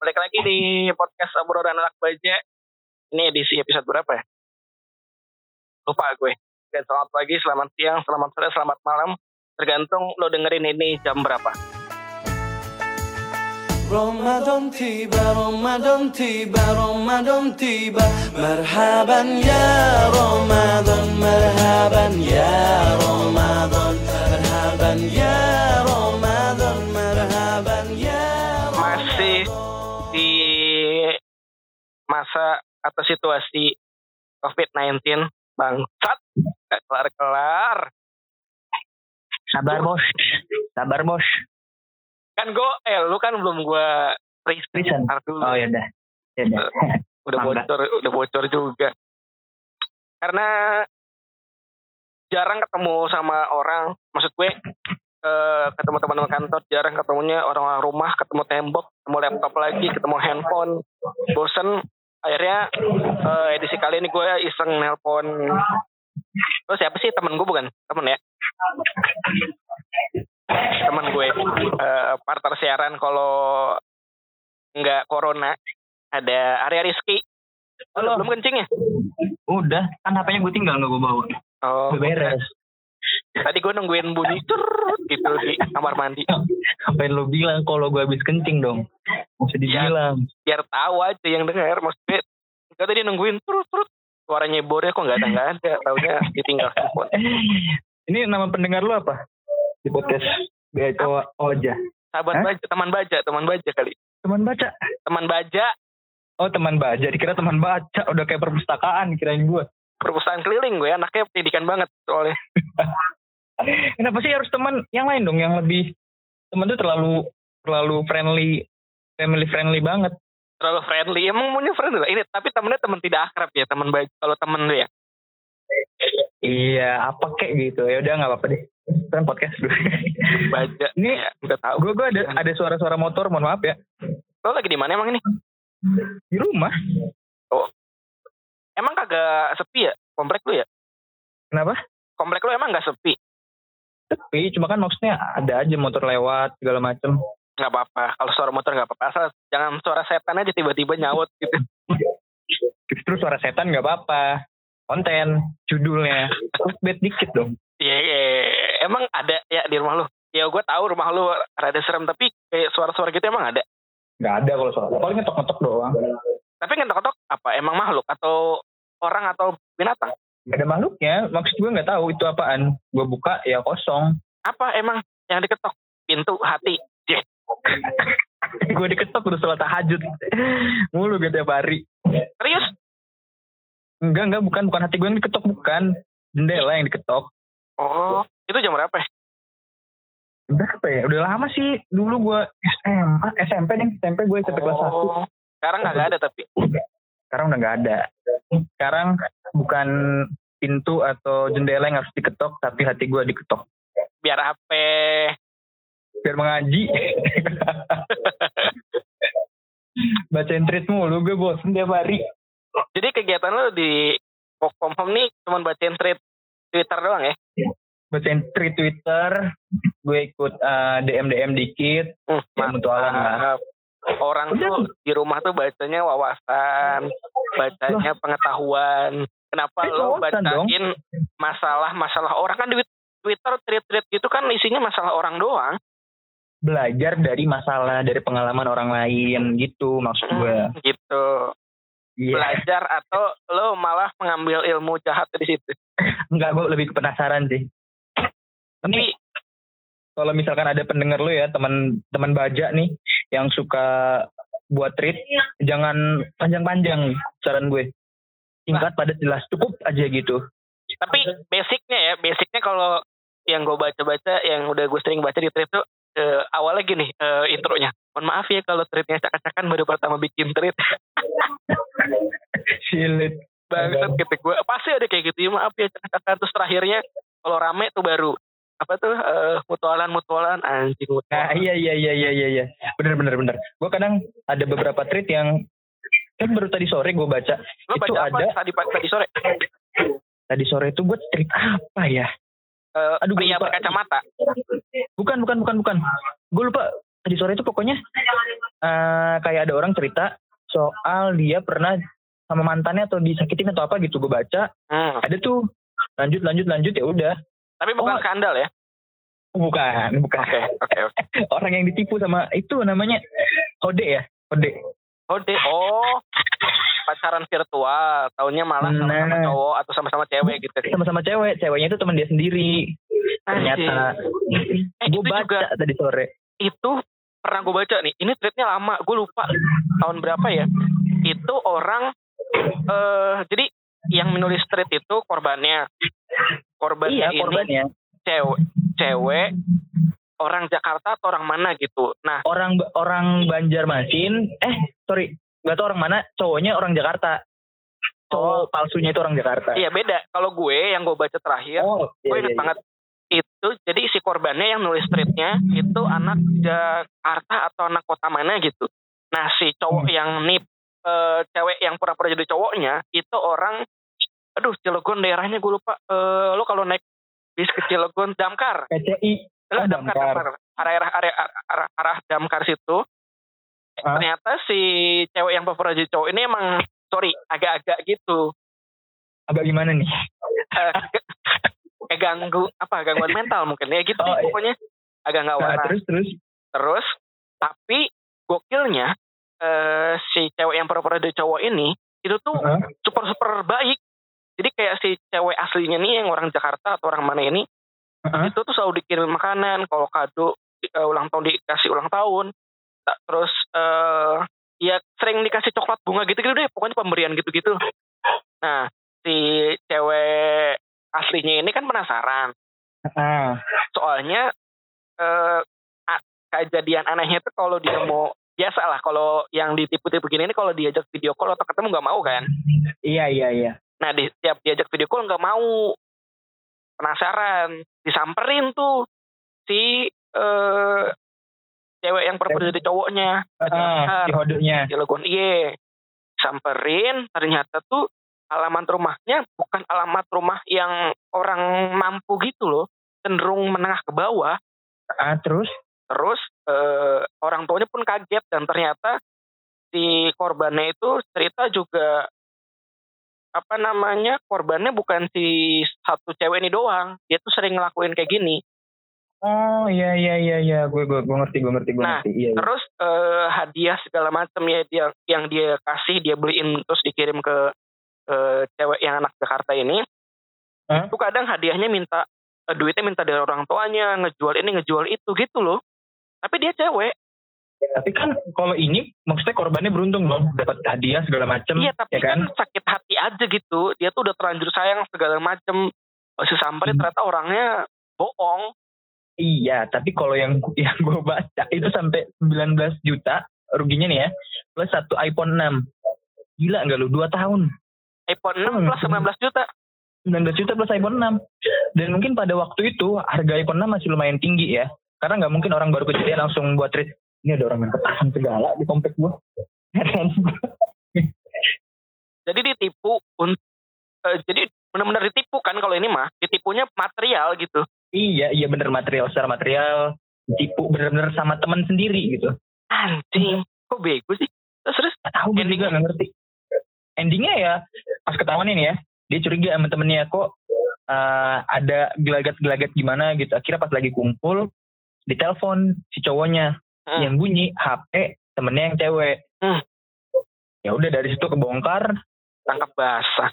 Balik lagi di podcast obrolan anak baja. Ini edisi episode berapa ya? Lupa gue. Dan selamat pagi, selamat siang, selamat sore, selamat malam. Tergantung lo dengerin ini jam berapa. Ramadan tiba, Ramadan tiba, Ramadan tiba Merhaban ya Ramadan, merhaban ya Ramadan Merhaban ya Ramadan masa atau situasi COVID-19 bangsat. Gak kelar-kelar. Sabar bos, sabar bos. kan gue eh lu kan belum gue Prison. dulu. Oh ya udah, ya udah. bocor udah bocor juga. Karena jarang ketemu sama orang. Maksud gue eh, ketemu teman-teman kantor jarang ketemunya. Orang-orang rumah ketemu tembok ketemu laptop lagi ketemu handphone. Bosen akhirnya eh, edisi kali ini gue iseng nelpon Terus siapa sih? Temen gue bukan? Temen ya? Temen gue. Eh, partner siaran kalau nggak corona ada Arya Rizky. Halo. belum kencing ya? Udah, kan HP-nya gue tinggal nggak gue bawa. oh beres. Tadi gue nungguin bunyi cerut gitu di kamar mandi Sampai lo bilang kalau gue habis kencing dong. Mesti dibilang. biar tahu aja yang dengar maksudnya Gak tadi nungguin terus terus suara nyebornya kok nggak ada nggak ada taunya ditinggal handphone Ini nama pendengar lo apa? Di podcast BHO Oja. sahabat Hah? baja teman baja teman baja kali Teman baca. teman baja Oh teman baca, dikira teman baca. Udah kayak perpustakaan kirain gue. Perpustakaan keliling gue anaknya pendidikan banget soalnya Kenapa sih harus teman yang lain dong yang lebih teman tuh terlalu terlalu friendly, family friendly banget. terlalu friendly emang maunya friendly lah ini tapi temennya teman tidak akrab ya teman baja kalau temen lu ya Iya, apa kayak gitu. Ya udah nggak apa-apa deh. Kan podcast gue. baja Ini ya udah tahu gue gue ada ada suara-suara motor, mohon maaf ya. lo lagi di mana emang ini Di rumah. Emang kagak sepi ya komplek lu ya Kenapa? komplek lu emang nggak sepi Tapi cuma kan maksudnya ada aja motor lewat segala macem. nggak apa-apa kalau suara motor nggak apa-apa asal jangan suara setan aja tiba-tiba nyaut gitu Justru suara setan nggak apa-apa. Konten, judulnya. Bed dikit dong. Iya, iya. emang ada ya di rumah lu. Ya gue tahu rumah lu rada serem tapi kayak suara-suara gitu emang ada. Nggak ada kalau suara. Paling ngetok-ngetok doang. Tapi ngetok-ngetok apa? Emang makhluk atau orang atau binatang? Nggak ada makhluknya. Maksud gue nggak tahu itu apaan. Gue buka ya kosong. Apa emang yang diketok? Pintu hati. Gue diketok terus sholat tahajud. Mulu gitu tiap hari. Serius? Enggak, enggak. Bukan, bukan hati gue yang diketok. Bukan. Jendela yang diketok. Oh, itu jam berapa ya? Udah apa ya? Udah lama sih. Dulu gue SMA, SMP nih. SMP gue SMP kelas 1. Oh, sekarang nggak ada tapi. Sekarang udah nggak ada. Sekarang bukan pintu atau jendela yang harus diketok, tapi hati gue diketok. Biar HP. Biar mengaji. Bacain tweet mulu, gue bosen tiap hari. Jadi kegiatan lu di work from home nih cuma bacain thread Twitter doang ya? Bacain tweet Twitter, gue ikut eh, DM-DM dikit. Hmm, Ya, mutualan lah. Orang tuh di rumah tuh bacanya wawasan, bacanya pengetahuan. Kenapa Eh, lo bacain masalah-masalah orang kan di Twitter tweet-tweet gitu kan isinya masalah orang doang. Belajar dari masalah, dari pengalaman orang lain gitu maksud gue. Hmm, gitu. Iya. Belajar atau lo malah mengambil ilmu jahat di situ. Enggak, gue lebih penasaran sih. Tapi kalau misalkan ada pendengar lu ya teman teman baja nih yang suka buat tweet jangan panjang-panjang saran gue singkat padat jelas cukup aja gitu tapi basicnya ya, basicnya kalau yang gue baca-baca, yang udah gue sering baca di thread tuh eh, awalnya gini eh, intronya. Mohon maaf ya kalau threadnya acak-acakan baru pertama bikin thread. silit Bangsat gitu gue. Pasti ada kayak gitu ya maaf ya acak-acakan. Terus terakhirnya kalau rame tuh baru apa tuh eh, mutualan mutualan anjing nah mutualan. iya iya iya iya iya iya bener bener bener gue kadang ada beberapa tweet yang kan baru tadi sore gue baca Lo itu baca apa ada tadi tadi sore? tadi sore itu buat tweet apa ya Eh, Aduh, gue pria lupa. berkacamata. bukan bukan bukan bukan gue lupa tadi sore itu pokoknya eh kayak ada orang cerita soal dia pernah sama mantannya atau disakitin atau apa gitu gue baca Hmm. ada tuh lanjut lanjut lanjut ya udah Tapi bukan Oh. skandal ya. bukan bukan Oke, oke, orang yang ditipu sama itu namanya Hode ya Hode Hode, oh pacaran virtual, taunya malah sama-sama Nah. cowok atau sama-sama cewek gitu. sama-sama cewek ceweknya itu teman dia sendiri ternyata Eh, gue itu baca juga tadi sore itu pernah gue baca nih. Ini tweetnya lama, gue lupa tahun berapa ya. Itu orang eh jadi yang menulis tweet itu korbannya. Korbannya iya ini korbannya cewek, cewek orang Jakarta atau orang mana gitu. Nah, orang orang Banjarmasin eh sorry nggak tahu orang mana cowoknya orang Jakarta cowok palsunya itu orang Jakarta iya beda. Kalau gue yang gue baca terakhir, oh gue iya, inget iya, iya. banget itu jadi si korbannya yang nulis tweetnya itu anak Jakarta atau anak kota mana gitu nah si cowok Hmm. yang nip eh, cewek yang pura-pura jadi cowoknya itu orang aduh Cilegon daerahnya gue lupa. Eh, lo kalau naik bis ke Cilegon Damkar. PCI Eh, Oh, Damkar, Damkar. Damkar. arah arah arah, arah, arah Damkar situ. Ah. ternyata si cewek yang jadi cowok ini emang sorry agak-agak gitu. Agak gimana nih? Eh, kayak ganggu apa gangguan mental mungkin. Ya gitu Oh, deh iya. pokoknya. Agak nggak Nah, waras. terus terus? Terus tapi gokilnya eh, si cewek yang pura-pura jadi cowok ini itu tuh Heeh. super super baik jadi kayak si cewek aslinya nih yang orang Jakarta atau orang mana ini Heeh. itu tuh selalu dikirim makanan kalau kado eh, ulang tahun dikasih ulang tahun. Tak- terus eh ya sering dikasih coklat bunga gitu-gitu deh pokoknya pemberian gitu-gitu. Nah si cewek aslinya ini kan penasaran. Ah, soalnya a- kejadian anehnya tuh kalau dia mau biasa lah kalau yang ditipu-tipu gini ini kalau diajak video call atau ketemu nggak mau kan? Iya iya iya nah di setiap diajak video call nggak mau. Penasaran. Disamperin tuh si eh cewek yang pernah jadi cowoknya. Ah, si hodenya Cilegon iye samperin ternyata tuh alamat rumahnya bukan alamat rumah yang orang mampu gitu loh. Cenderung menengah ke bawah. Ah terus? Terus eh, orang tuanya pun kaget dan ternyata si korbannya itu cerita juga apa namanya korbannya bukan si satu cewek ini doang. Dia tuh sering ngelakuin kayak gini. Oh iya iya iya iya. Gue gue gue ngerti gue ngerti gue Nah, ngerti. Iya, iya. terus eh, hadiah segala macam ya dia yang dia kasih dia beliin terus dikirim ke eh, cewek yang anak Jakarta ini. Hah? itu kadang hadiahnya minta eh, duitnya minta dari orang tuanya ngejual ini ngejual itu gitu loh. Tapi dia cewek tapi kan kalau ini maksudnya korbannya beruntung dong dapat hadiah segala macem iya tapi ya kan kan sakit hati aja gitu dia tuh udah terlanjur sayang segala macam masih sampai Hmm. ternyata orangnya bohong Iya, tapi kalau yang yang gue baca itu sampai 19 juta ruginya nih ya, plus satu iPhone 6. Gila nggak lu? Dua tahun. iPhone 6 Hmm. plus 19 juta 19 juta plus iPhone 6. Dan mungkin pada waktu itu harga iPhone 6 masih lumayan tinggi ya. Karena nggak mungkin orang baru kejadian langsung buat trade. Ini ada orang yang petasan segala di komplek gue. jadi ditipu eh, jadi benar-benar ditipu kan kalau ini mah ditipunya material gitu iya, iya bener material secara material. Tipu bener-bener sama teman sendiri gitu. anjing kok bego sih terus terus Gak tahu gue juga nggak ngerti. Endingnya ya pas ketahuan ini ya, dia curiga sama temennya kok eh, ada gelagat-gelagat gimana gitu. Akhirnya pas lagi kumpul, ditelepon si cowoknya Hmm. yang bunyi HP temennya yang cewek. Hmm. Ya udah dari situ kebongkar, tangkap basah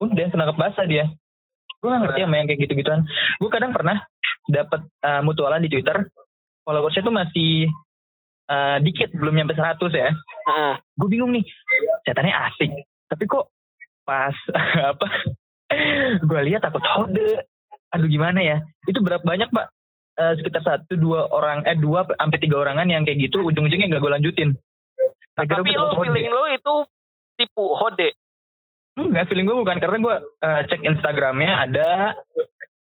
udah senangkap basah dia. Gue gak ngerti sama yang kayak gitu-gituan. Gue kadang pernah dapat eh, mutualan di Twitter, followersnya tuh masih eh, dikit, belum nyampe 100 ya. Heeh. gue bingung nih setannya asik tapi kok pas apa gue lihat takut hode aduh gimana ya itu berapa banyak pak Eh, sekitar satu dua orang eh dua sampai tiga orangan yang kayak gitu ujung-ujungnya gak gue lanjutin. Akhirnya tapi lo feeling lo itu tipu hode? Enggak feeling gue bukan karena gue eh, cek instagramnya ada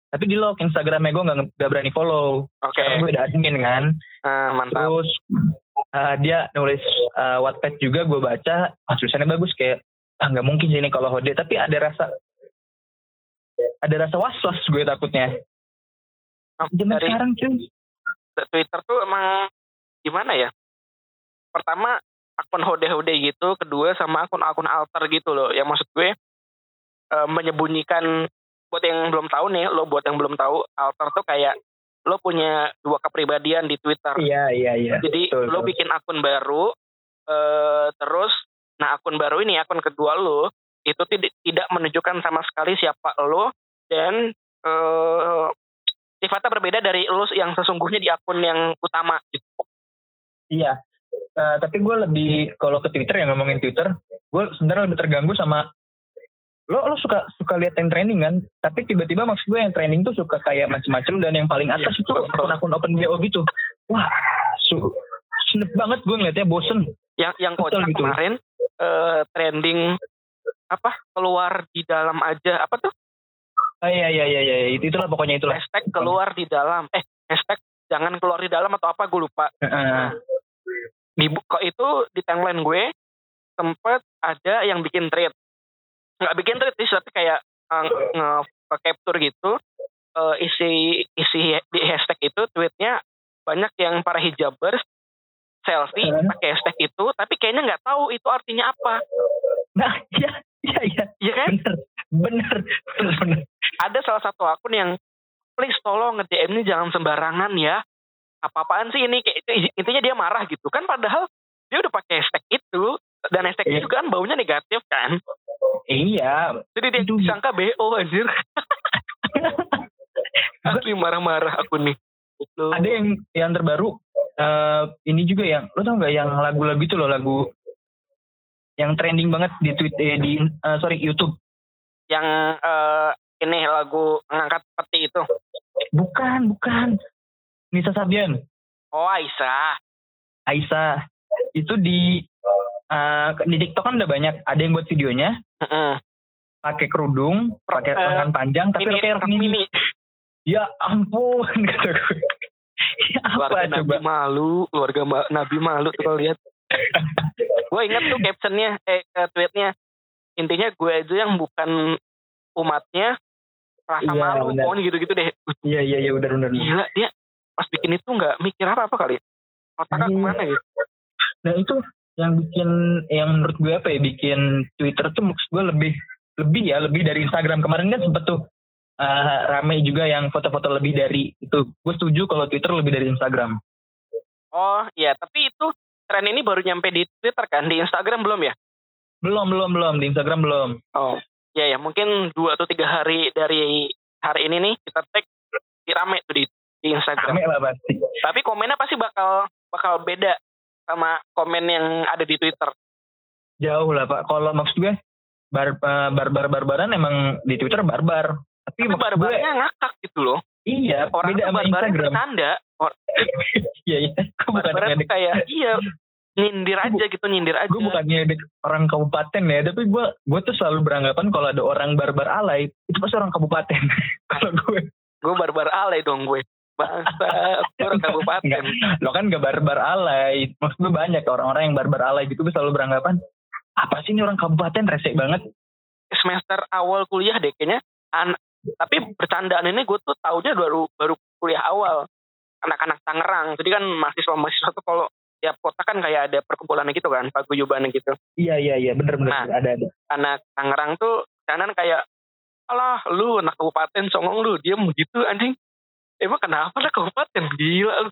tapi di lock instagramnya gue nggak nggak berani follow. Oke. Karena gue udah admin kan. Ah, mantap. Terus eh, dia nulis eh, Wattpad juga gue baca ah, tulisannya bagus kayak ah nggak mungkin sih ini kalau Hode. Tapi ada rasa ada rasa was was gue takutnya zaman dari sekarang cuy Twitter tuh emang gimana ya pertama akun hode-hode gitu kedua sama akun-akun alter gitu loh yang maksud gue eh, menyembunyikan buat yang belum tahu nih lo buat yang belum tahu alter tuh kayak lo punya dua kepribadian di Twitter Iya iya iya. jadi betul, lo betul. bikin akun baru eh terus nah akun baru ini akun kedua lo itu tidak tidak menunjukkan sama sekali siapa lo dan eh sifatnya berbeda dari lo yang sesungguhnya di akun yang utama gitu. Iya. Eh, tapi gue lebih kalau ke Twitter ya ngomongin Twitter, gue sebenarnya lebih terganggu sama lo lo suka suka lihat yang trending kan tapi tiba-tiba maksud gue yang trending tuh suka kayak macam-macam dan yang paling atas itu akun-akun open BO gitu wah su senep banget gue ngeliatnya bosen Yang yang kocak gitu. kemarin eh trending apa keluar di dalam aja apa tuh ah, iya iya iya iya itu itulah pokoknya itulah. Hashtag keluar di dalam. Eh hashtag jangan keluar di dalam atau apa gue lupa. Heeh. di kok itu di timeline gue sempet ada yang bikin thread. Nggak bikin thread sih tapi kayak uh, nge capture gitu eh, isi isi di hashtag itu tweetnya banyak yang para hijabers selfie pakai hashtag itu tapi kayaknya nggak tahu itu artinya apa. Nah iya iya iya. Iya kan? Bener bener bener bener. Ada salah satu akun yang please tolong nge-DM ini jangan sembarangan ya. Apa-apaan sih ini? Kayak intinya dia marah gitu kan padahal dia udah pakai hashtag itu. Dan hashtag Iya. itu kan baunya negatif kan. Iya. Jadi dia Aduh. disangka BO anjir. Asli marah-marah aku nih. Loh. ada yang yang terbaru eh ini juga yang lo tau nggak yang lagu-lagu itu loh lagu yang trending banget di tweet eh, di eh, sorry YouTube yang eh, ini lagu ngangkat peti itu. Bukan bukan. Nisa Sabian. Oh Aisyah Aisyah itu di eh, di TikTok kan udah banyak. Ada yang buat videonya. Heeh. pakai kerudung pakai Eh, lengan panjang tapi pakai rok mini. Mini ya ampun kata gue. Ya, keluarga apa Nabi coba malu keluarga Nabi malu tuh kalau lihat. Gue inget tuh captionnya eh, tweetnya intinya gue aja yang bukan umatnya rasa Iya, malu pokoknya gitu-gitu deh. Iya iya iya benar benar gila dia pas bikin itu nggak mikir apa apa kali otaknya Iya. ke mana gitu? Nah itu yang bikin yang menurut gue apa ya bikin Twitter tuh maksud gue lebih lebih ya lebih dari Instagram. Kemarin kan sempet tuh eh, rame juga yang foto-foto lebih dari itu. Gue setuju kalau Twitter lebih dari Instagram. Oh iya. Tapi itu tren ini baru nyampe di Twitter kan? Di Instagram belum ya belum belum belum. Di Instagram belum. Oh. Ya ya. Mungkin dua atau tiga hari dari hari ini nih kita tag di rame tuh di di Instagram. Rame lah pasti. Tapi komennya pasti bakal bakal beda sama komen yang ada di Twitter. Jauh lah pak. Kalau maksud gue bar eh, barbar barbaran emang di Twitter barbar. Tapi, tapi maksud gue barbarnya ngakak gitu loh. Iya orang beda sama barbarnya Instagram. Or- iya iya. Gue bukan barbarnya kayak iya nyindir aja gitu nyindir aja. gue bukan ngedek orang kabupaten ya tapi gue gue tuh selalu beranggapan kalau ada orang barbar alay itu pasti orang kabupaten. Kalau gue gue barbar alay dong gue. Bangsa orang kabupaten. lo kan gak barbar alay. Maksud gue banyak orang-orang yang barbar alay gitu gue selalu beranggapan apa sih ini orang kabupaten? Resek banget. Semester awal kuliah deh kayaknya an tapi bercandaan ini gue tuh taunya baru baru kuliah awal. Anak-anak Tangerang. Jadi kan mahasiswa mahasiswa tuh kalau tiap kota kan kayak ada perkumpulan gitu kan paguyuban gitu. Iya iya iya bener bener. Nah. ada ada. anak Tangerang tuh kanan kayak alah lu anak kabupaten songong lu diem gitu anjing. Emang kenapa lah kabupaten? Gila lu.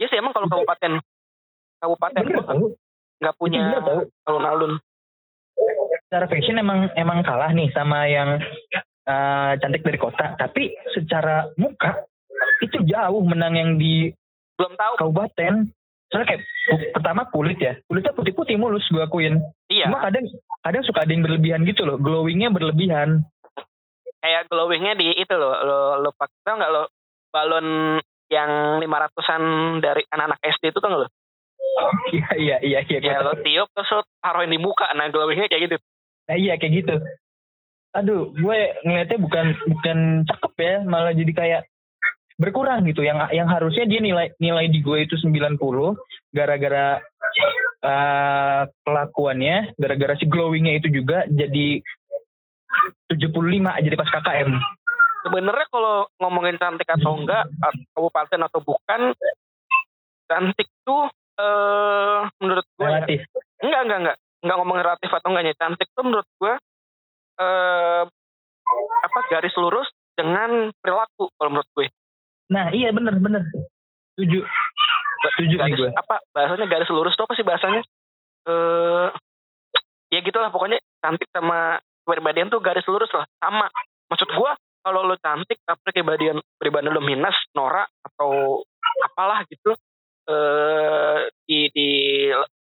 Ya sih emang kalau kabupaten kabupaten tau. nggak punya Iya, alun-alun. Secara fashion emang emang kalah nih sama yang eh, cantik dari kota. Tapi secara muka itu jauh menang yang di belum tahu. kabupaten soalnya kayak pertama kulit ya. Kulitnya putih-putih mulus gue akuin. Iya. Cuma kadang kadang suka ada yang berlebihan gitu loh. Glowingnya berlebihan. Kayak glowingnya di itu loh lo lo pakai tau nggak lo balon yang lima ratusan dari anak-anak SD itu kan lo? Iya iya iya iya ya lo tiup terus lo taruhin di muka. Nah glowingnya kayak gitu. Nah, iya kayak gitu. Aduh gue ngeliatnya bukan bukan cakep ya. Malah jadi kayak berkurang gitu. Yang yang harusnya dia nilai nilai di gue itu 90 gara-gara eh, kelakuannya gara-gara si glowingnya itu juga jadi 75 jadi pas KKM sebenarnya kalau ngomongin cantik atau enggak kabupaten atau bukan cantik tuh eh menurut gue ya, Relatif. enggak enggak enggak. Enggak ngomong relatif atau enggaknya. Cantik tuh menurut gue eh apa garis lurus dengan perilaku kalau menurut gue Nah iya bener bener. Setuju. Setuju nih gue. apa bahasanya garis lurus tuh apa sih bahasanya eh ya gitulah pokoknya cantik sama kepribadian tuh garis lurus lah sama maksud gue kalau lo cantik tapi kepribadian pribadi lo minus norak atau apalah gitu eh di di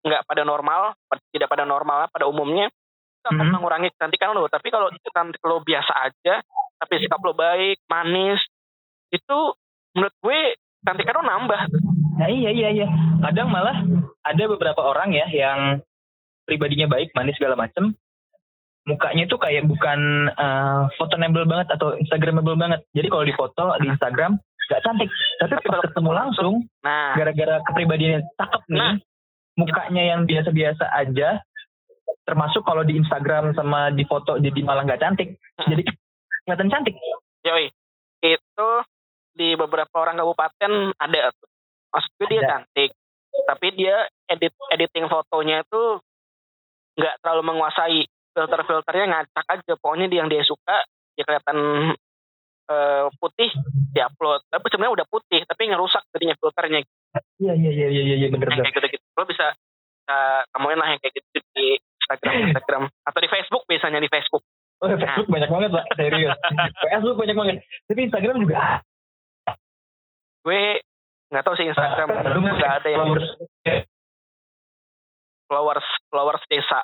nggak pada normal tidak pada normal pada umumnya itu akan Mhm. mengurangi kecantikan lo tapi kalau cantik lo biasa aja tapi sikap lo baik manis itu menurut gue cantikan lo nambah Nah iya iya iya. Kadang malah ada beberapa orang ya yang pribadinya baik, manis segala macem. Mukanya tuh kayak bukan eh, photonable banget atau instagramable banget. Jadi kalau di foto di Instagram nggak cantik. Tapi kalau ketemu langsung, nah gara-gara kepribadiannya cakep nih, Nah. mukanya yang biasa-biasa aja. Termasuk kalau di Instagram sama di foto jadi malah nggak cantik. Hmm. Jadi kelihatan cantik. Yoi, itu di beberapa orang kabupaten ada tuh. Maksud gue dia Ada. cantik, tapi dia edit editing fotonya itu nggak terlalu menguasai filter-filternya ngacak aja. Pokoknya dia yang dia suka, dia kelihatan eh, putih, diupload. Tapi sebenarnya udah putih, tapi ngerusak jadinya filternya. Iya iya iya iya iya bener Yang bener. kayak gitu-gitu. Lo bisa, bisa temuin lah yang kayak gitu di Instagram, Instagram atau di Facebook biasanya di Facebook. Oh, Facebook banyak banget pak, serius. Facebook banyak banget. Tapi Instagram juga Gue nggak tahu sih Instagram nggak ada yang followers followers followers desa.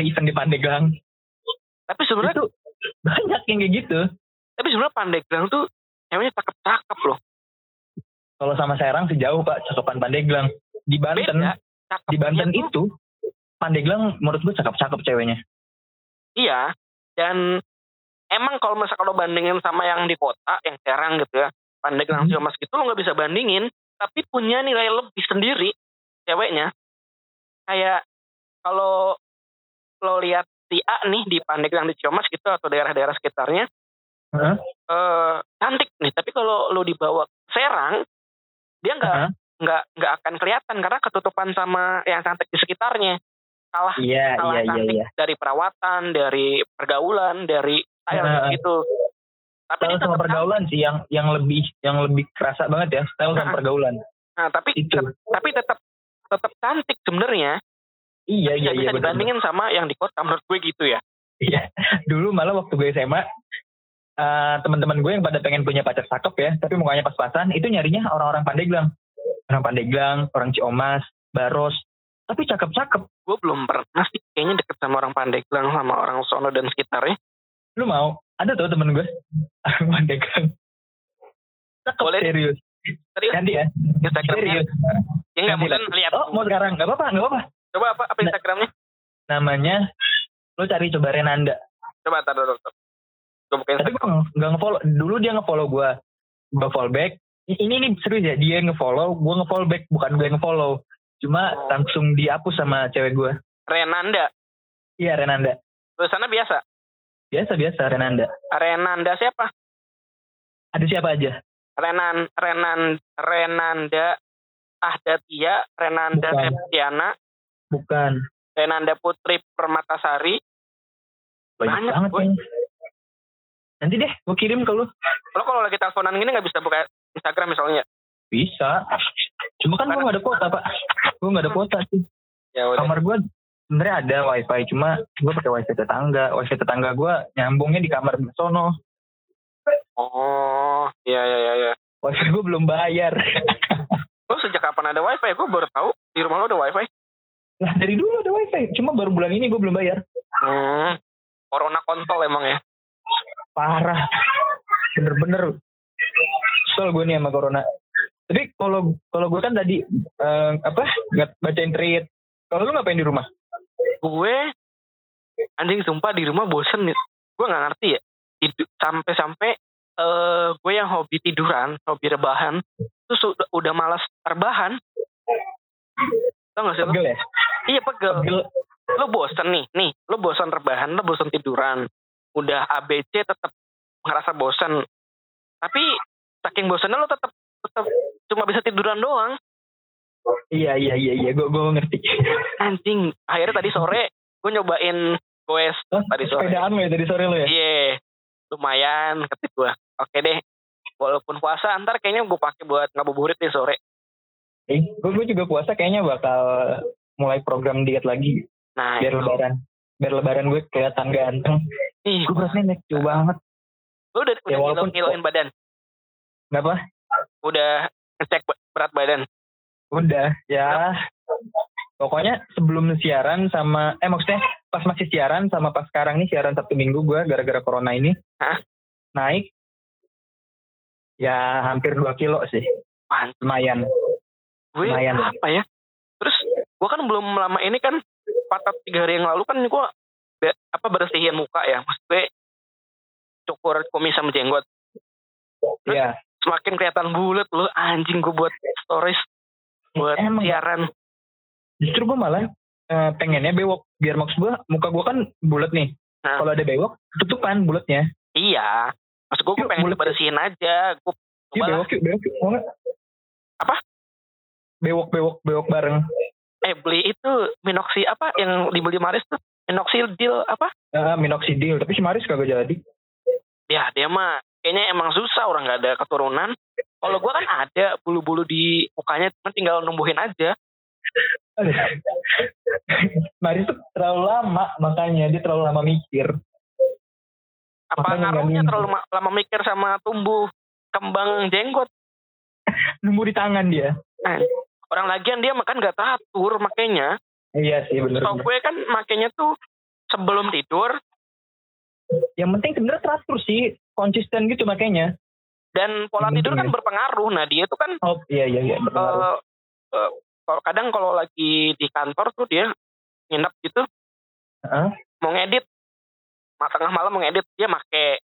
event di Pandeglang. Tapi sebenarnya Itu banyak yang kayak gitu. tapi sebenarnya Pandeglang tuh ceweknya cakep-cakep loh. Kalau sama Serang sih jauh pak, cakepan Pandeglang. Di Banten, Beda. Di Banten tuh- itu Pandeglang menurut gue cakep-cakep ceweknya. Iya. Dan emang kalau misalnya kalau bandingin sama yang di kota, yang Serang gitu ya, Pandeglang Hmm. Gitu lo nggak bisa bandingin, tapi punya nilai lebih sendiri ceweknya. Kayak kalau lo lihat si A nih di Pandeglang di Ciamas gitu atau daerah-daerah sekitarnya, Heeh. eh cantik nih. Tapi kalau lo dibawa ke Serang, dia nggak Heeh. nggak nggak akan kelihatan karena ketutupan sama yang cantik di sekitarnya. Kalah Iya kalah iya iya cantik iya. dari perawatan, dari pergaulan, dari style Heeh. gitu. Tapi Style sama tetap pergaulan sih yang yang lebih yang lebih kerasa banget ya style sama Heeh. pergaulan. Nah, tapi Itu. tapi tetap tetap cantik sebenarnya. Iya iya iya bisa bener. dibandingin sama yang di kota menurut gue gitu ya. Iya. Dulu malah waktu gue SMA eh, teman-teman gue yang pada pengen punya pacar cakep ya, tapi mukanya pas-pasan, itu nyarinya orang-orang Pandeglang. Orang Pandeglang, orang Ciomas, Baros, tapi cakep-cakep. Gue belum pernah sih kayaknya deket sama orang Pandeglang sama orang Sono dan sekitarnya. Lu mau? Ada tuh temen gue, orang Pandeglang. Cakep, Boleh. serius. Serius Nanti ya, Instagramnya. serius. Ya nggak mungkin lihat. Oh, mau sekarang? Gak apa-apa, gak apa-apa. Coba apa apa Instagramnya? Namanya, lu cari coba Renanda. Coba tar dulu. tar. Gue buka Tapi Instagram. gue gak nge-follow. Dulu dia nge-follow gue. Gue follow back. Ini nih serius ya. Dia nge-follow. Gue nge-follow back. Bukan gue nge-follow. Cuma Oh. langsung dihapus sama cewek gue. Renanda. Iya Renanda. Tulisannya biasa. Biasa-biasa Renanda. Renanda siapa? Ada siapa aja? Renan Renan Renanda Ahdatia, Renanda Bukan. Septiana, Bukan. Renanda Putri Permatasari. Banyak, Banyak, banget boy. nih. Nanti deh gue kirim ke lu. Lo kalau lagi teleponan gini nggak bisa buka Instagram misalnya? Bisa. Cuma kan gue gak ada kuota pak. Gue gak ada kuota sih. Ya udah. Kamar gue sebenarnya ada wifi. Cuma gue pakai wifi tetangga. Wifi tetangga gue nyambungnya di kamar sono. Oh, iya iya iya. iya. Wifi gue belum bayar. Lo sejak kapan ada wifi? Gue baru tahu di rumah lo ada wifi. Nah dari dulu ada wifi. Cuma baru bulan ini gue belum bayar. Hmm. Corona kontol emang ya. Parah. Bener-bener. Kesel gue nih sama corona. Tapi kalau kalau gue kan tadi eh, apa nggak bacain tweet. Kalau lu ngapain di rumah? Gue anjing sumpah di rumah bosen nih. Gue nggak ngerti ya. Sampai-sampai eh gue yang hobi tiduran, hobi rebahan, terus udah, udah malas rebahan. Tau gak sih lo? Pegel ya? Iya pegel. Pegel. Lo bosen nih, nih. Lo bosen rebahan, lo bosen tiduran. Udah ABC tetap ngerasa bosen. Tapi saking bosennya lo tetap tetap cuma bisa tiduran doang. Iya iya iya iya gue gue ngerti. Anjing. Akhirnya tadi sore gue nyobain goes Oh, tadi sore. sepedaan lo ya tadi sore lo ya? Iya. Lumayan ketik gue. Oke deh. Walaupun puasa ntar kayaknya gue pakai buat ngabuburit nih sore. Eh, gue gue juga puasa kayaknya bakal mulai program diet lagi Nah, biar itu. lebaran. Biar lebaran gue kelihatan ganteng. Ih, Gue berasnya naik jauh banget. lu udah, Ya, udah walaupun- ngiloin badan. Kenapa? Udah ngecek berat badan. Udah ya. Pokoknya sebelum siaran sama eh maksudnya pas masih siaran sama pas sekarang nih siaran Sabtu Minggu gue gara-gara corona ini Hah? naik ya hampir 2 kilo sih. Pan, Lumayan. gue Lumayan. apa ya? Terus gue kan belum lama ini kan patah tiga hari yang lalu kan gue be- apa bersihin muka ya. Maksud gue cukur kumis sama jenggot. Iya. Semakin kelihatan bulat lu anjing gue buat stories buat Emang. siaran. Justru gue malah eh, pengennya bewok biar maksud gue muka gue kan bulat nih. Nah. Kalau ada bewok tutupan bulatnya. Iya. Maksud gue, pengen bulat. bersihin aja. Gue Iya bewok yuk bewok yuk. Apa? Bewok bewok bewok bareng. eh beli itu minoxi apa yang dibeli Maris tuh minoxidil apa Ah, minoxidil tapi si Maris kagak jadi. ya dia mah kayaknya emang susah orang nggak ada keturunan kalau gua kan ada bulu-bulu di mukanya cuma tinggal numbuhin aja Maris tuh terlalu lama makanya dia terlalu lama mikir. apa Makanya ngaruhnya terlalu ma- lama mikir sama tumbuh kembang jenggot Nunggu di tangan dia. nah, orang lagian dia makan nggak teratur makanya Iya sih so bener. gue kan makanya tuh sebelum tidur Yang penting sebenarnya teratur sih konsisten gitu makanya. Dan pola tidur kan berpengaruh. Nah dia tuh kan Oh iya iya iya eh, kalau kadang kalau lagi di kantor tuh dia nginep gitu. Heeh. mau ngedit. Tengah malam mau ngedit dia make.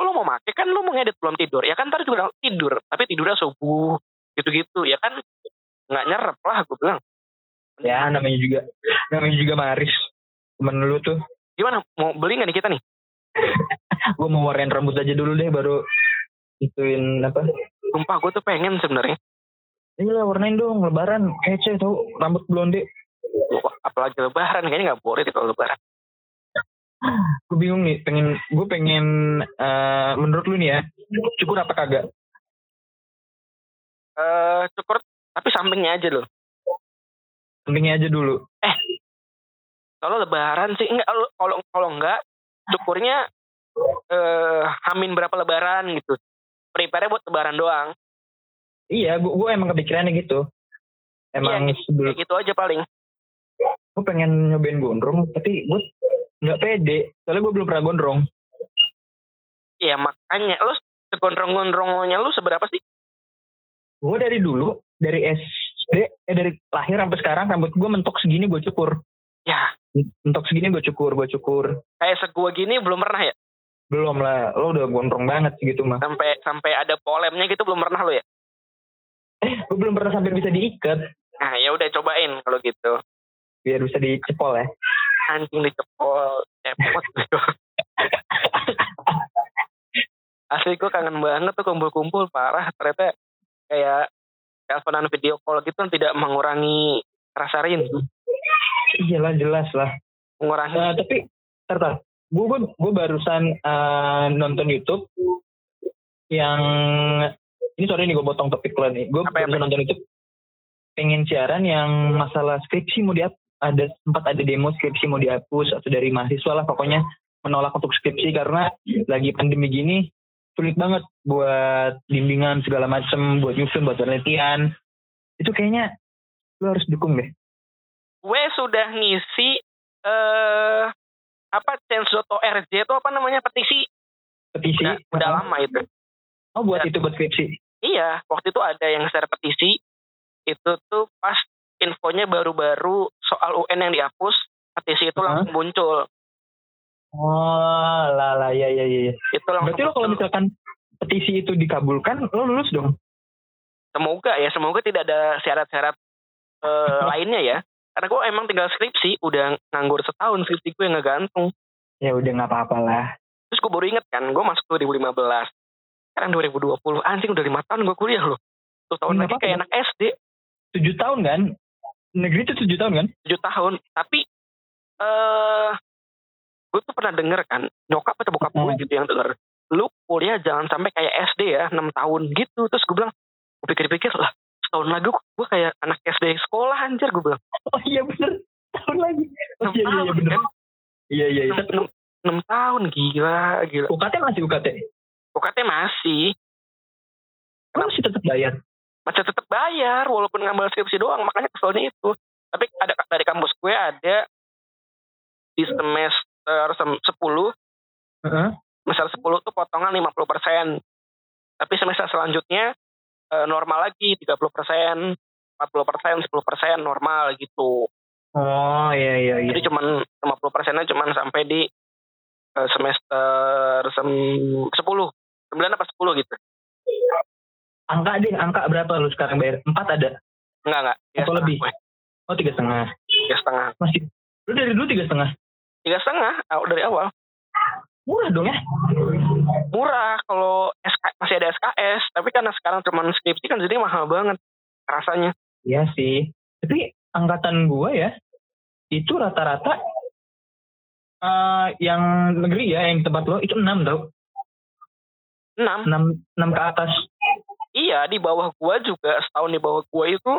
Oh lu mau make kan lu mau ngedit belum tidur. Ya kan ntar juga tidur tapi tidurnya subuh gitu-gitu. Ya kan nggak nyerap lah gue bilang. Ya namanya juga namanya juga Maris. Temen lu tuh. gimana? Mau beli nggak nih kita nih? Gue mau warnain rambut aja dulu deh baru ituin apa? sumpah gue tuh pengen sebenarnya Iya lah warnain dong lebaran kece tau rambut blonde. Apalagi lebaran kayaknya nggak boleh deh kalau lebaran Gue bingung nih pengen gue pengen eh, menurut lu nih ya cukur apa kagak? eh cukur tapi sampingnya aja loh Pentingnya aja dulu. kalau lebaran sih enggak kalau kalau enggak cukurnya eh hamin berapa lebaran gitu prepare buat lebaran doang Iya, gue gue emang kepikirannya gitu. Emang Iya, sebelum gitu aja paling gue pengen nyobain gondrong, tapi gue nggak pede. Soalnya gue belum pernah gondrong. Iya makanya lu segondrong-gondrongnya lu seberapa sih? Gue dari dulu, dari SD, eh dari lahir sampai sekarang rambut gue mentok segini gue cukur. Ya Mentok segini gue cukur, gue cukur. kayak segua gini belum pernah ya? Belum lah, lo udah gondrong banget sih gitu mah. Sampai sampai ada polemnya gitu belum pernah lo ya? Gue belum pernah sampai bisa diikat, Nah ya udah cobain kalau gitu. biar bisa dicepol ya. Anjing dicepol, cepot. Asli gue kangen banget tuh kumpul-kumpul parah. Ternyata kayak teleponan video call gitu tidak mengurangi rasa rindu. Iyalah jelas lah. Mengurangi Eh, tapi, tar, tar. Gue gue gue barusan eh, nonton YouTube yang ini sorry nih gue potong topik lo nih. Gue barusan apa? nonton YouTube pengen siaran yang masalah skripsi mau dihapus ada sempat ada demo skripsi mau dihapus atau dari mahasiswa lah pokoknya menolak untuk skripsi karena lagi pandemi gini sulit banget buat bimbingan segala macem buat nyusun buat penelitian itu kayaknya lu harus dukung deh gue sudah ngisi eh apa change.org itu apa namanya petisi petisi udah, udah lama itu oh buat Ya. itu buat skripsi iya waktu itu ada yang share petisi itu tuh pas infonya baru-baru soal UN yang dihapus petisi itu Hah? langsung muncul Oh, lah lah ya ya ya. itu langsung Berarti lo kalau misalkan petisi itu dikabulkan, lo lulus dong. semoga ya semoga tidak ada syarat-syarat eh, lainnya ya karena gue emang tinggal skripsi udah nganggur setahun skripsi gue ngegantung. Ya udah nggak apa-apa lah. terus gue baru inget kan gue masuk 2015 sekarang 2020 anjing udah lima tahun gue kuliah loh. Tuh tahun lagi kayak anak SD tujuh tahun kan? Negeri itu tujuh tahun kan? 7 tahun. Tapi eh gue tuh pernah denger kan nyokap atau bokap gue Hmm. gitu yang denger lu kuliah jangan sampai kayak SD ya 6 tahun gitu. Terus gue bilang gue pikir-pikir lah setahun lagi gue kayak anak SD sekolah anjir gue bilang. Oh iya bener. Tahun lagi. Oh, 6 iya iya iya tahun bener. kan iya iya iya. 6, tahun gila gila. UKT masih UKT UKT masih. Lu masih tetap bayar? Masih tetap bayar walaupun ngambil skripsi doang makanya keselnya itu. Tapi ada dari kampus gue ada di semester sem- 10 Heeh. semester 10 tuh potongan 50%. Tapi semester selanjutnya eh, normal lagi 30%, 40%, 10% normal gitu. oh iya iya iya Jadi cuman 50 persennya cuman sampai di eh, semester sem 10. 9 apa 10 gitu. angka deh angka berapa lu sekarang bayar empat ada Enggak, enggak. Tiga Atau lebih? gue. oh tiga setengah Tiga setengah. masih lu dari dulu tiga setengah Tiga setengah dari awal. Murah dong ya Murah kalau SK, masih ada SKS. Tapi karena sekarang cuman skripsi kan jadi mahal banget rasanya. Iya sih. Tapi angkatan gua ya itu rata-rata eh yang negeri ya yang tempat lo itu 6 tau. 6. 6 6 ke atas. Iya, di bawah gua juga setahun di bawah gua itu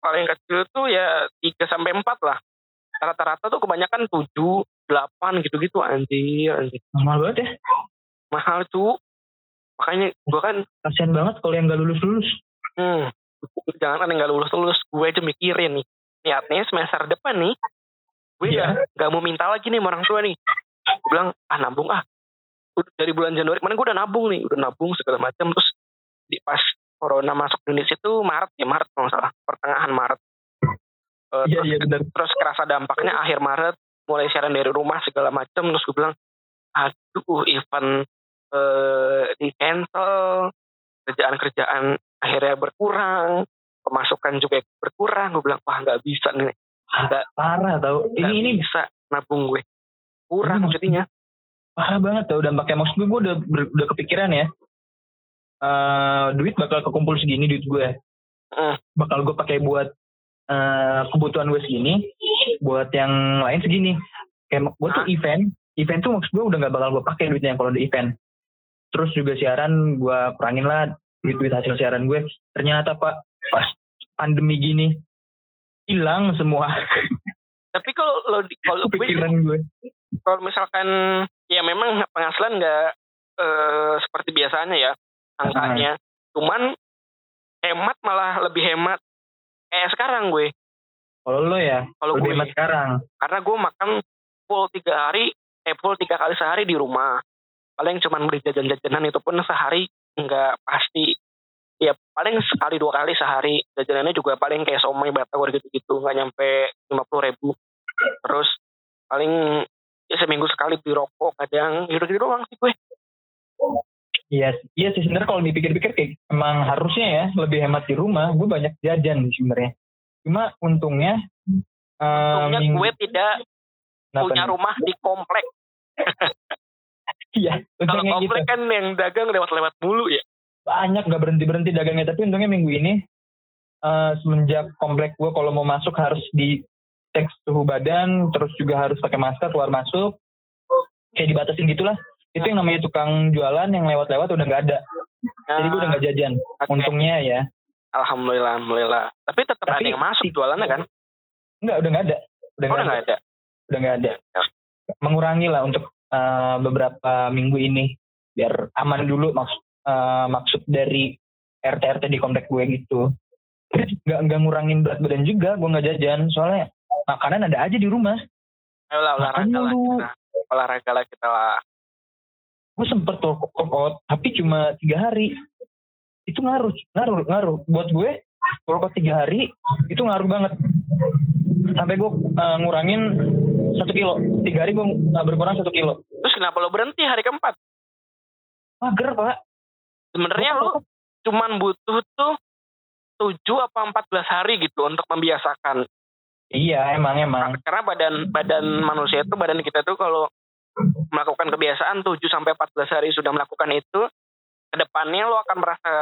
paling kecil tuh ya 3 sampai 4 lah. Rata-rata tuh kebanyakan 7, 8 gitu-gitu anjir, anjir. Mahal banget ya. Mahal cu. Makanya gua kan Kasian banget kalau yang gak lulus-lulus. hmm, jangan kan nggak lulus-lulus, gue aja mikirin nih. Niatnya semester depan nih, gue Iya. nggak nggak mau minta lagi nih sama orang tua nih. Gue bilang, ah nabung ah. Dari bulan Januari kemarin gue udah nabung nih, udah nabung segala macam terus di pas corona masuk Indonesia itu Maret ya Maret kalau salah pertengahan Maret. Eh, Iya terus, iya benar. terus kerasa dampaknya akhir Maret mulai siaran dari rumah segala macam terus gue bilang aduh event eh, di cancel kerjaan-kerjaan akhirnya berkurang pemasukan juga berkurang gue bilang wah nggak bisa nih nggak Parah tau. Ini ini bisa nabung gue kurang Ini jadinya parah banget tau dampaknya. Maksud gue, gue udah, ber- udah kepikiran ya. eh duit bakal kekumpul segini duit gue. Hmm. Bakal gue pakai buat eh kebutuhan gue segini. Buat yang lain segini. Kayak gue tuh Hah? event. Event tuh maksud gue udah gak bakal gue pakai duitnya kalau ada event. Terus juga siaran gue kurangin lah duit-duit hasil siaran gue. Ternyata pak pas pandemi gini hilang semua tapi kalau lo di- kalau pikiran gue. kalau misalkan ya memang penghasilan nggak eh, seperti biasanya ya angkanya cuman hemat malah lebih hemat eh sekarang gue. Kalau lo ya, kalau gue. hemat sekarang. karena gue makan full tiga hari eh full tiga kali sehari di rumah. Paling cuman beli jajan-jajanan itu pun sehari nggak pasti. Ya paling sekali dua kali sehari. Jajanannya juga paling kayak somai batagor gitu-gitu nggak nyampe lima puluh ribu. Terus paling ya seminggu sekali beli rokok kadang gitu-gitu doang sih gue Iya, sih. iya sih sebenarnya kalau dipikir-pikir kayak emang harusnya ya lebih hemat di rumah. Gue banyak jajan sih sebenarnya. Cuma untungnya, eh, untungnya minggu- gue tidak punya nih? rumah di komplek Iya, kalau gitu. komplek kan yang dagang lewat-lewat mulu ya Banyak gak berhenti berhenti dagangnya. Tapi untungnya minggu ini eh, semenjak komplek gue kalau mau masuk harus di cek suhu badan, terus juga harus pakai masker keluar masuk, kayak dibatasin gitulah. Itu yang namanya tukang jualan yang lewat-lewat udah nggak ada. Jadi gue udah nggak jajan. Ah, Oke. Untungnya ya. alhamdulillah alhamdulillah tapi tetap Tapi- ada yang masuk jualannya kan Enggak, udah nggak ada. Udah oh, nggak udah ada. udah nggak ada mengurangi lah untuk eh, beberapa minggu ini biar aman dulu maksud eh, maksud dari RT RT di komplek gue gitu nggak nggak ngurangin berat badan juga gue nggak jajan soalnya makanan ada aja di rumah Ayolah olahraga Makanya lah kita. Olahraga lah kita lah. Gue sempet tuh workout tapi cuma tiga hari. Itu ngaruh ngaruh ngaruh. Buat gue workout tiga hari itu ngaruh banget. Sampai gue eh, ngurangin satu kilo. Tiga hari gue berkurang satu kilo. Terus kenapa lo berhenti hari keempat? mager pak. Sebenarnya lo cuman butuh tuh 7 apa 14 hari gitu untuk membiasakan. Iya emang emang. Karena badan badan manusia itu badan kita tuh kalau melakukan kebiasaan 7 sampai 14 hari sudah melakukan itu ke depannya lo akan merasa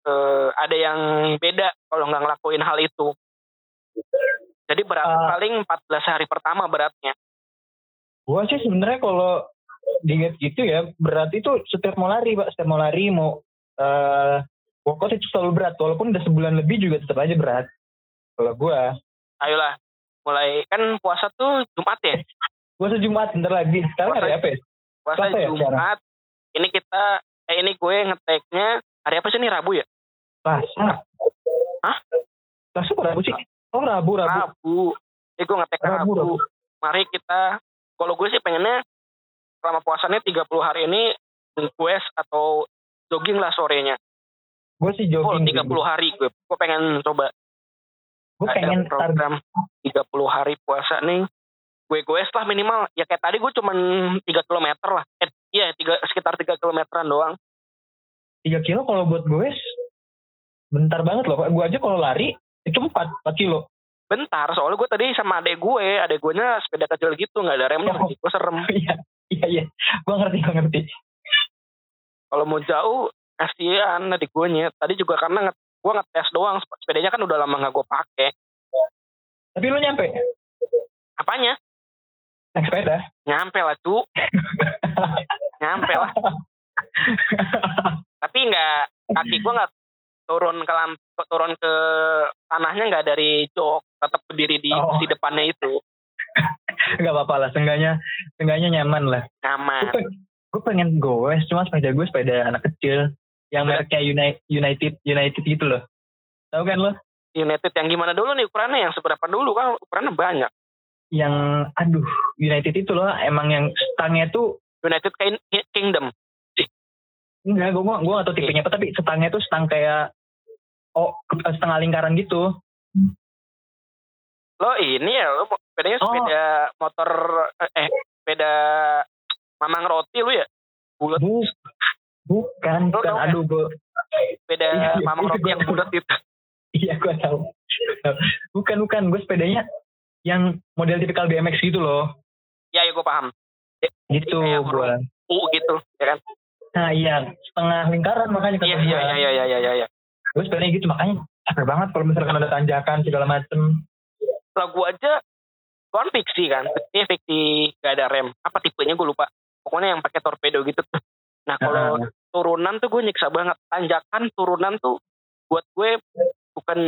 eh, ada yang beda kalau nggak ngelakuin hal itu. Jadi berat Ah. paling 14 hari pertama beratnya. Gua sih sebenarnya kalau diet gitu ya berat itu setiap mau lari pak setiap mau lari mau workout itu selalu berat walaupun udah sebulan lebih juga tetap aja berat kalau gua Ayolah, mulai kan puasa tuh Jumat ya. Gua sejumat bentar lagi sekarang Puasa- hari apa ya Puasa Puasa ya Jumat. Ini kita eh ini gue ngeteknya hari apa sih ini Rabu ya? Selasa Hah? Selasa apa Rabu sih oh Rabu Rabu Rabu. Jadi gue ngetek Rabu, Rabu. Rabu. Mari kita kalau gue sih pengennya selama puasanya 30 hari ini quest atau jogging lah sorenya. gua sih jogging 30 hari gue. Gue pengen coba ada pengen program 30 hari puasa nih. Gue quest lah minimal. Ya kayak tadi gue cuman 3 km lah. Eh, iya, tiga, sekitar 3 kilometeran doang. 3 kilo kalau buat gue bentar banget loh gua aja kalau lari itu 4 4 kilo Bentar, soalnya gue tadi sama adek gue, adek gue nya sepeda kecil gitu, nggak ada remnya, Oh. gue serem. iya iya iya gua ngerti gua ngerti Kalau mau jauh, kasihan adik gue nya. Tadi juga karena nge gue ngetes doang, sepedanya kan udah lama nggak gue pakai. tapi lu nyampe Apanya? Naik sepeda Nyampe lah, cu. Nyampe lah. Tapi nggak, kaki gue nggak turun ke lam, turun ke tanahnya nggak dari jok, tetap berdiri di Oh. di depannya itu. nggak apa-apa lah seenggaknya seenggaknya nyaman lah Nyaman. gue pengen goes cuma sepeda gue sepeda anak kecil yang mereknya United United United gitu loh tahu kan lo United yang gimana dulu nih ukurannya? Yang seberapa dulu kan ukurannya banyak. Yang aduh United itu loh emang yang stangnya tuh United Kin- Kingdom. enggak gue gue gak tau tipenya apa tapi stangnya tuh stang kayak oh setengah lingkaran gitu Lo ini ya, lo sepedanya Oh. sepeda motor, eh sepeda mamang roti lu ya? Bulat, Bu, bukan Lo bukan aduh gue sepeda Iya, iya, mamang roti yang bulat itu. iya gue tahu bukan bukan gue sepedanya yang model tipikal BMX gitu loh Ya, ya gue paham. gitu gue U gitu, ya kan? nah iya setengah lingkaran makanya kata Iya, gua. iya, iya, iya, iya, iya, iya. gue sepedanya gitu makanya capek banget kalau misalkan ada tanjakan segala macem Lah gue aja, kan fiksi kan. Ini fiksi gak ada rem. Apa tipenya gue lupa. Pokoknya yang pakai torpedo gitu. Nah, kalau Nah, turunan tuh gue nyiksa banget. Tanjakan turunan tuh buat gue bukan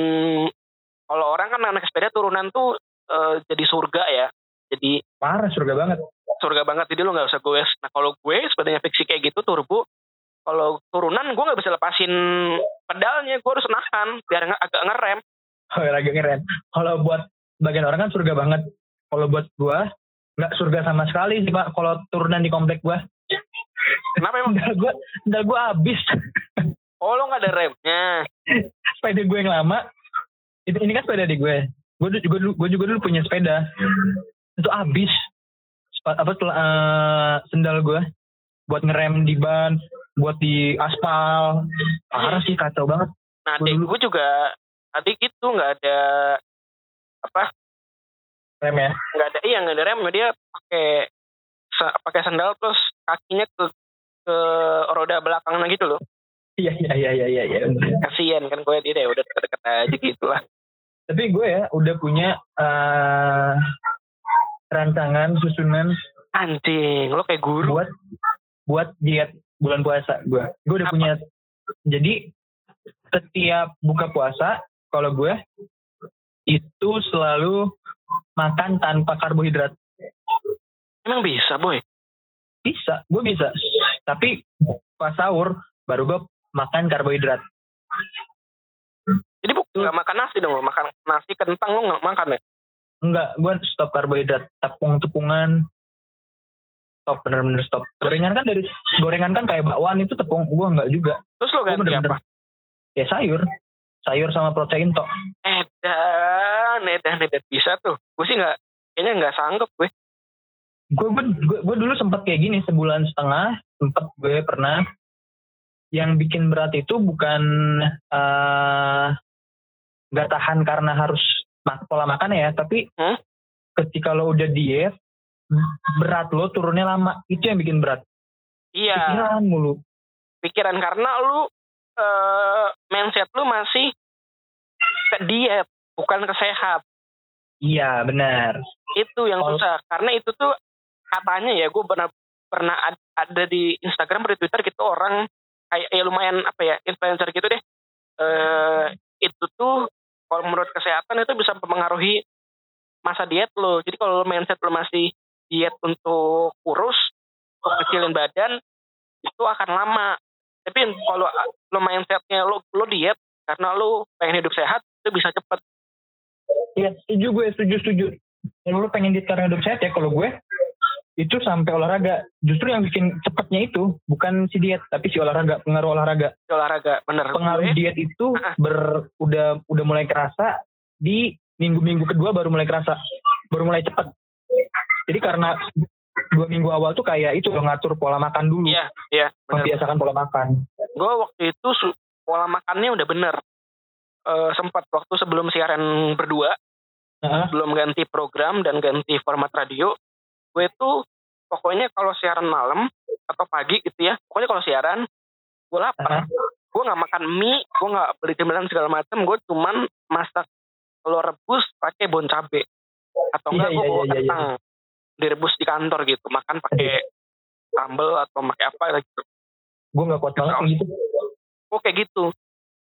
kalau orang kan anak sepeda turunan tuh eh, jadi surga ya. Jadi parah surga banget surga banget jadi lo nggak usah goes. Nah kalau gue sepedanya fiksi kayak gitu turbo, kalau turunan gue nggak bisa lepasin pedalnya, gue harus nahan biar nggak agak ngerem. oh, agak keren kalau buat bagian orang kan surga banget kalau buat gue nggak surga sama sekali sih pak kalau turunan di komplek gue Kenapa emang? sendal gue sendal gue habis Oh lo nggak ada remnya. sepeda gue yang lama itu ini kan sepeda di gue gue gue dulu- gue juga dulu punya sepeda. Itu habis. Apa eh, sendal gue buat ngerem di ban buat di aspal. Parah sih kacau banget. Nah adik dulu- gue juga adik itu nggak ada apa? Rem ya? Nggak ada iya nggak ada remnya dia pakai pakai sandal terus kakinya ke ke roda belakangnya gitu loh. Iya iya iya iya iya iya. Kasian kan gue dia udah deket-deket aja gitu lah tapi gue ya udah punya eh rancangan susunan anjing lo kayak guru. buat buat diet bulan puasa gue. Gue udah Apa? punya jadi setiap buka puasa kalau gue itu selalu makan tanpa karbohidrat. Emang bisa boy? Bisa gue bisa. Tapi pas sahur baru gue makan karbohidrat. Jadi nggak makan nasi dong lo makan nasi kentang lo nggak makan ya? Enggak gue stop karbohidrat tepung tepungan stop bener-bener stop. Gorengan kan dari gorengan kan kayak bakwan itu tepung gue enggak juga. Terus lo ganti bener-bener apa? Ya sayur. Sayur sama protein tok. Edan edan edan. Bisa tuh. Gue sih nggak kayaknya nggak sanggup gue. Gue gue gue dulu sempat kayak gini sebulan setengah sempat gue pernah. Yang bikin berat itu bukan eh, nggak tahan karena harus mak- pola makan ya tapi Hmm? ketika lo udah diet berat lo turunnya lama. Itu yang bikin berat. Iya. Pikiran mulu. Pikiran karena lu eh, mindset lu masih ke diet bukan ke sehat. Iya benar. itu yang Kalau- susah. Karena itu tuh katanya ya gue pernah pernah ad- ada di Instagram atau di Twitter gitu orang kayak ya lumayan apa ya influencer gitu deh. Eh itu tuh kalau menurut kesehatan itu bisa mempengaruhi masa diet lo. Jadi kalau lo mindset lo masih diet untuk kurus untuk kecilin badan itu akan lama. Tapi kalau lo mindsetnya lo lo diet karena lo pengen hidup sehat itu bisa cepet. Iya setuju gue setuju setuju. Kalau lu pengen diet karena hidup sehat ya kalau gue itu sampai olahraga. Justru yang bikin cepetnya itu bukan si diet tapi si olahraga pengaruh olahraga. olahraga bener Pengaruh Gue- diet itu ber udah udah mulai kerasa di minggu-minggu kedua baru mulai kerasa baru mulai cepet. Jadi karena dua minggu awal tuh kayak itu lo ngatur pola makan dulu, iya iya bener membiasakan pola makan. gue waktu itu pola makannya udah bener Eh sempat waktu sebelum siaran berdua Heeh. belum ganti program dan ganti format radio gue tuh pokoknya kalau siaran malam atau pagi gitu ya pokoknya kalau siaran gue lapar. Gue nggak makan mie gue nggak beli cemilan segala macam gue cuman masak telur rebus pakai bon cabe. Atau Iya, enggak gue iya, bawa iya, iya, kentang direbus di kantor gitu. Makan pakai sambel atau pakai apa gitu. Gue nggak kuat banget kayak gitu. gue kayak gitu.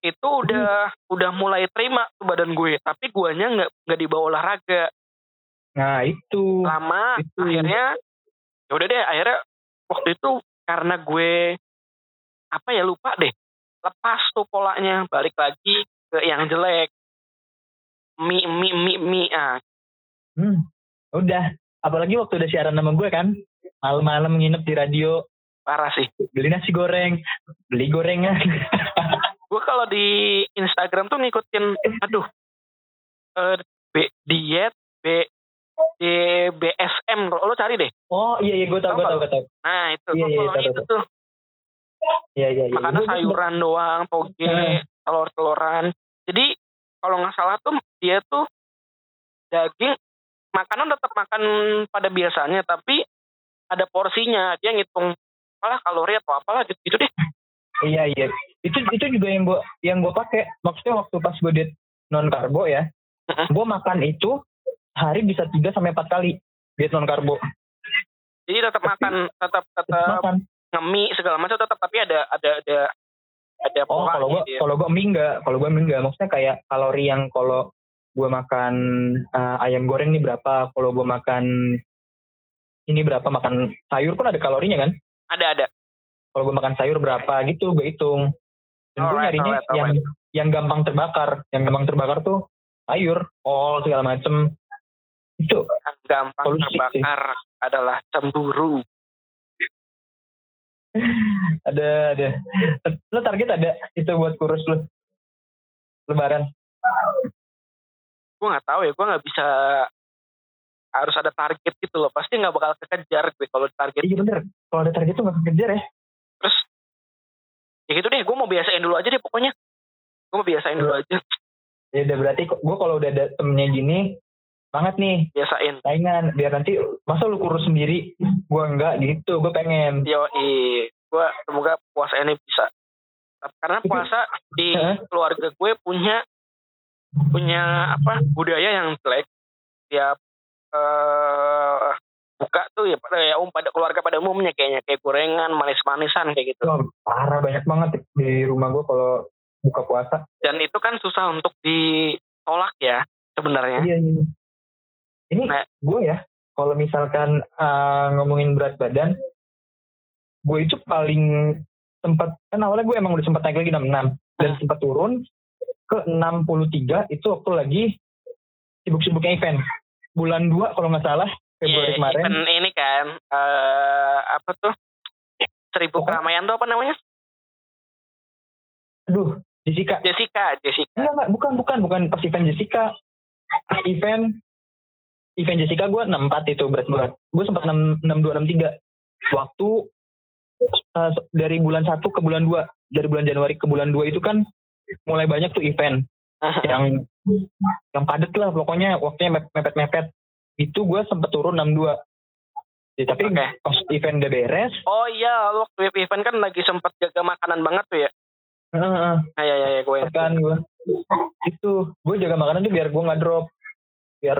Itu udah udah mulai terima tuh badan gue. Tapi guanya nggak nggak dibawa olahraga Nah itu. lama itu. akhirnya ya udah deh akhirnya waktu itu karena gue apa ya lupa deh lepas tuh polanya balik lagi ke yang jelek mie mie mie mie ah Hmm, udah. Apalagi waktu udah siaran sama gue kan, malam-malam nginep di radio, parah sih beli nasi goreng, beli gorengan. gue kalau di Instagram tuh ngikutin aduh eh B, diet B D, BSM lo, cari deh oh iya iya gue tau gue tau gue tau. nah itu Iya, iya, tahu, itu tuh Iya iya iya. gua- sayuran doang toge telur-teluran jadi kalau nggak salah tuh dia tuh daging makanan tetap makan pada biasanya tapi ada porsinya dia ngitung apalah kalori atau apalah gitu, gitu deh Iya iya. Itu itu juga yang gue yang gue pakai. Maksudnya waktu pas gue diet non karbo ya, gue makan itu hari bisa 3 sampai empat kali diet non karbo. jadi tetap makan tetap tetap Makan. ngemi segala macam tetap tapi ada ada ada ada Oh kalau polanya dia. kalau gue mie enggak, kalau gue mie enggak. Maksudnya kayak kalori yang kalau gue makan eh, ayam goreng nih berapa, kalau gue makan ini berapa, makan sayur pun ada kalorinya kan? ada ada Kalau gue makan sayur berapa gitu gue hitung. Dan gue nyarinya yang yang gampang terbakar, yang gampang terbakar tuh sayur, kol segala macem. Itu yang gampang Solusi sih. terbakar adalah cemburu ada ada. Lo target ada itu buat kurus lo. Lebaran. gue nggak tahu ya gue nggak bisa harus ada target gitu loh pasti nggak bakal kekejar gue kalau target Iya bener. Kalau ada target tuh gak kejar ya. terus ya gitu deh gue mau biasain dulu aja deh pokoknya gue mau biasain dulu aja Ya udah berarti gue kalau udah ada temennya gini, banget nih. Biasain. Saingan. Biar nanti masa lu kurus sendiri? Gue enggak gitu. Gue pengen. Yo gue semoga puasa ini bisa. Karena puasa di keluarga gue punya punya apa budaya yang jelek. Tiap eh buka tuh ya pada ya um pada keluarga pada umumnya kayaknya. Kayak gorengan manis-manisan kayak gitu. Wah, parah banyak banget di rumah gue kalau buka puasa. Dan itu kan susah untuk ditolak ya sebenarnya. Iya iya ini Nah. gue ya kalau misalkan eh, ngomongin berat badan gue itu paling sempat kan awalnya gue emang udah sempat naik lagi 66 dan Hmm. sempat turun ke 63 itu waktu lagi sibuk-sibuknya event bulan 2 kalau nggak salah Februari Iya, kemarin event ini kan eh apa tuh seribu Apa? keramaian tuh apa namanya aduh Jessica Jessica Jessica Enggak, enggak, bukan, bukan, bukan pas event Jessica. Event event Jessica gue 64 itu berat berat. Gue sempat 6 62 63. Waktu eh, dari bulan 1 ke bulan 2, dari bulan Januari ke bulan 2 itu kan mulai banyak tuh event yang yang padat lah pokoknya waktunya mep- mepet-mepet. Itu gue sempat turun 62. Ya, tapi Oke. pas event udah beres, oh iya waktu event kan lagi sempat jaga makanan banget tuh ya Heeh. Ah, ya, ya, ya, gue. kan gue itu gue jaga makanan tuh biar gue nggak drop biar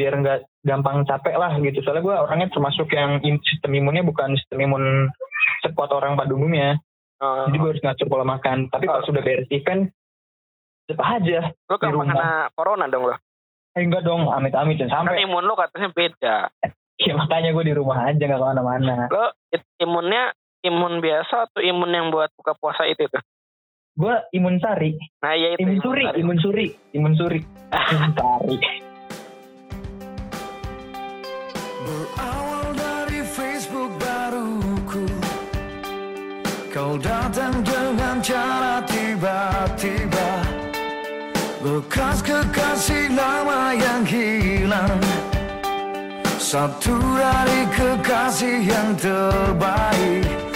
biar nggak gampang capek lah gitu. Soalnya gue orangnya termasuk yang sistem imunnya bukan sistem imun sekuat orang pada umumnya. Oh, jadi gue harus ngatur pola makan. Tapi pas sudah beres event tetap aja lo kan kena corona dong lo. eh enggak dong. Amit-amit dan Kan sampai imun lo katanya beda. ya makanya gue di rumah aja nggak ke mana-mana. Lo imunnya imun biasa atau imun yang buat buka puasa itu tuh? gue imun sari. Nah, ya itu. imun suri tadi. imun suri imun suri. Imun sari Berawal dari Facebook baruku. Kau datang dengan cara tiba-tiba. Bekas kekasih lama yang hilang. Satu dari kekasih yang terbaik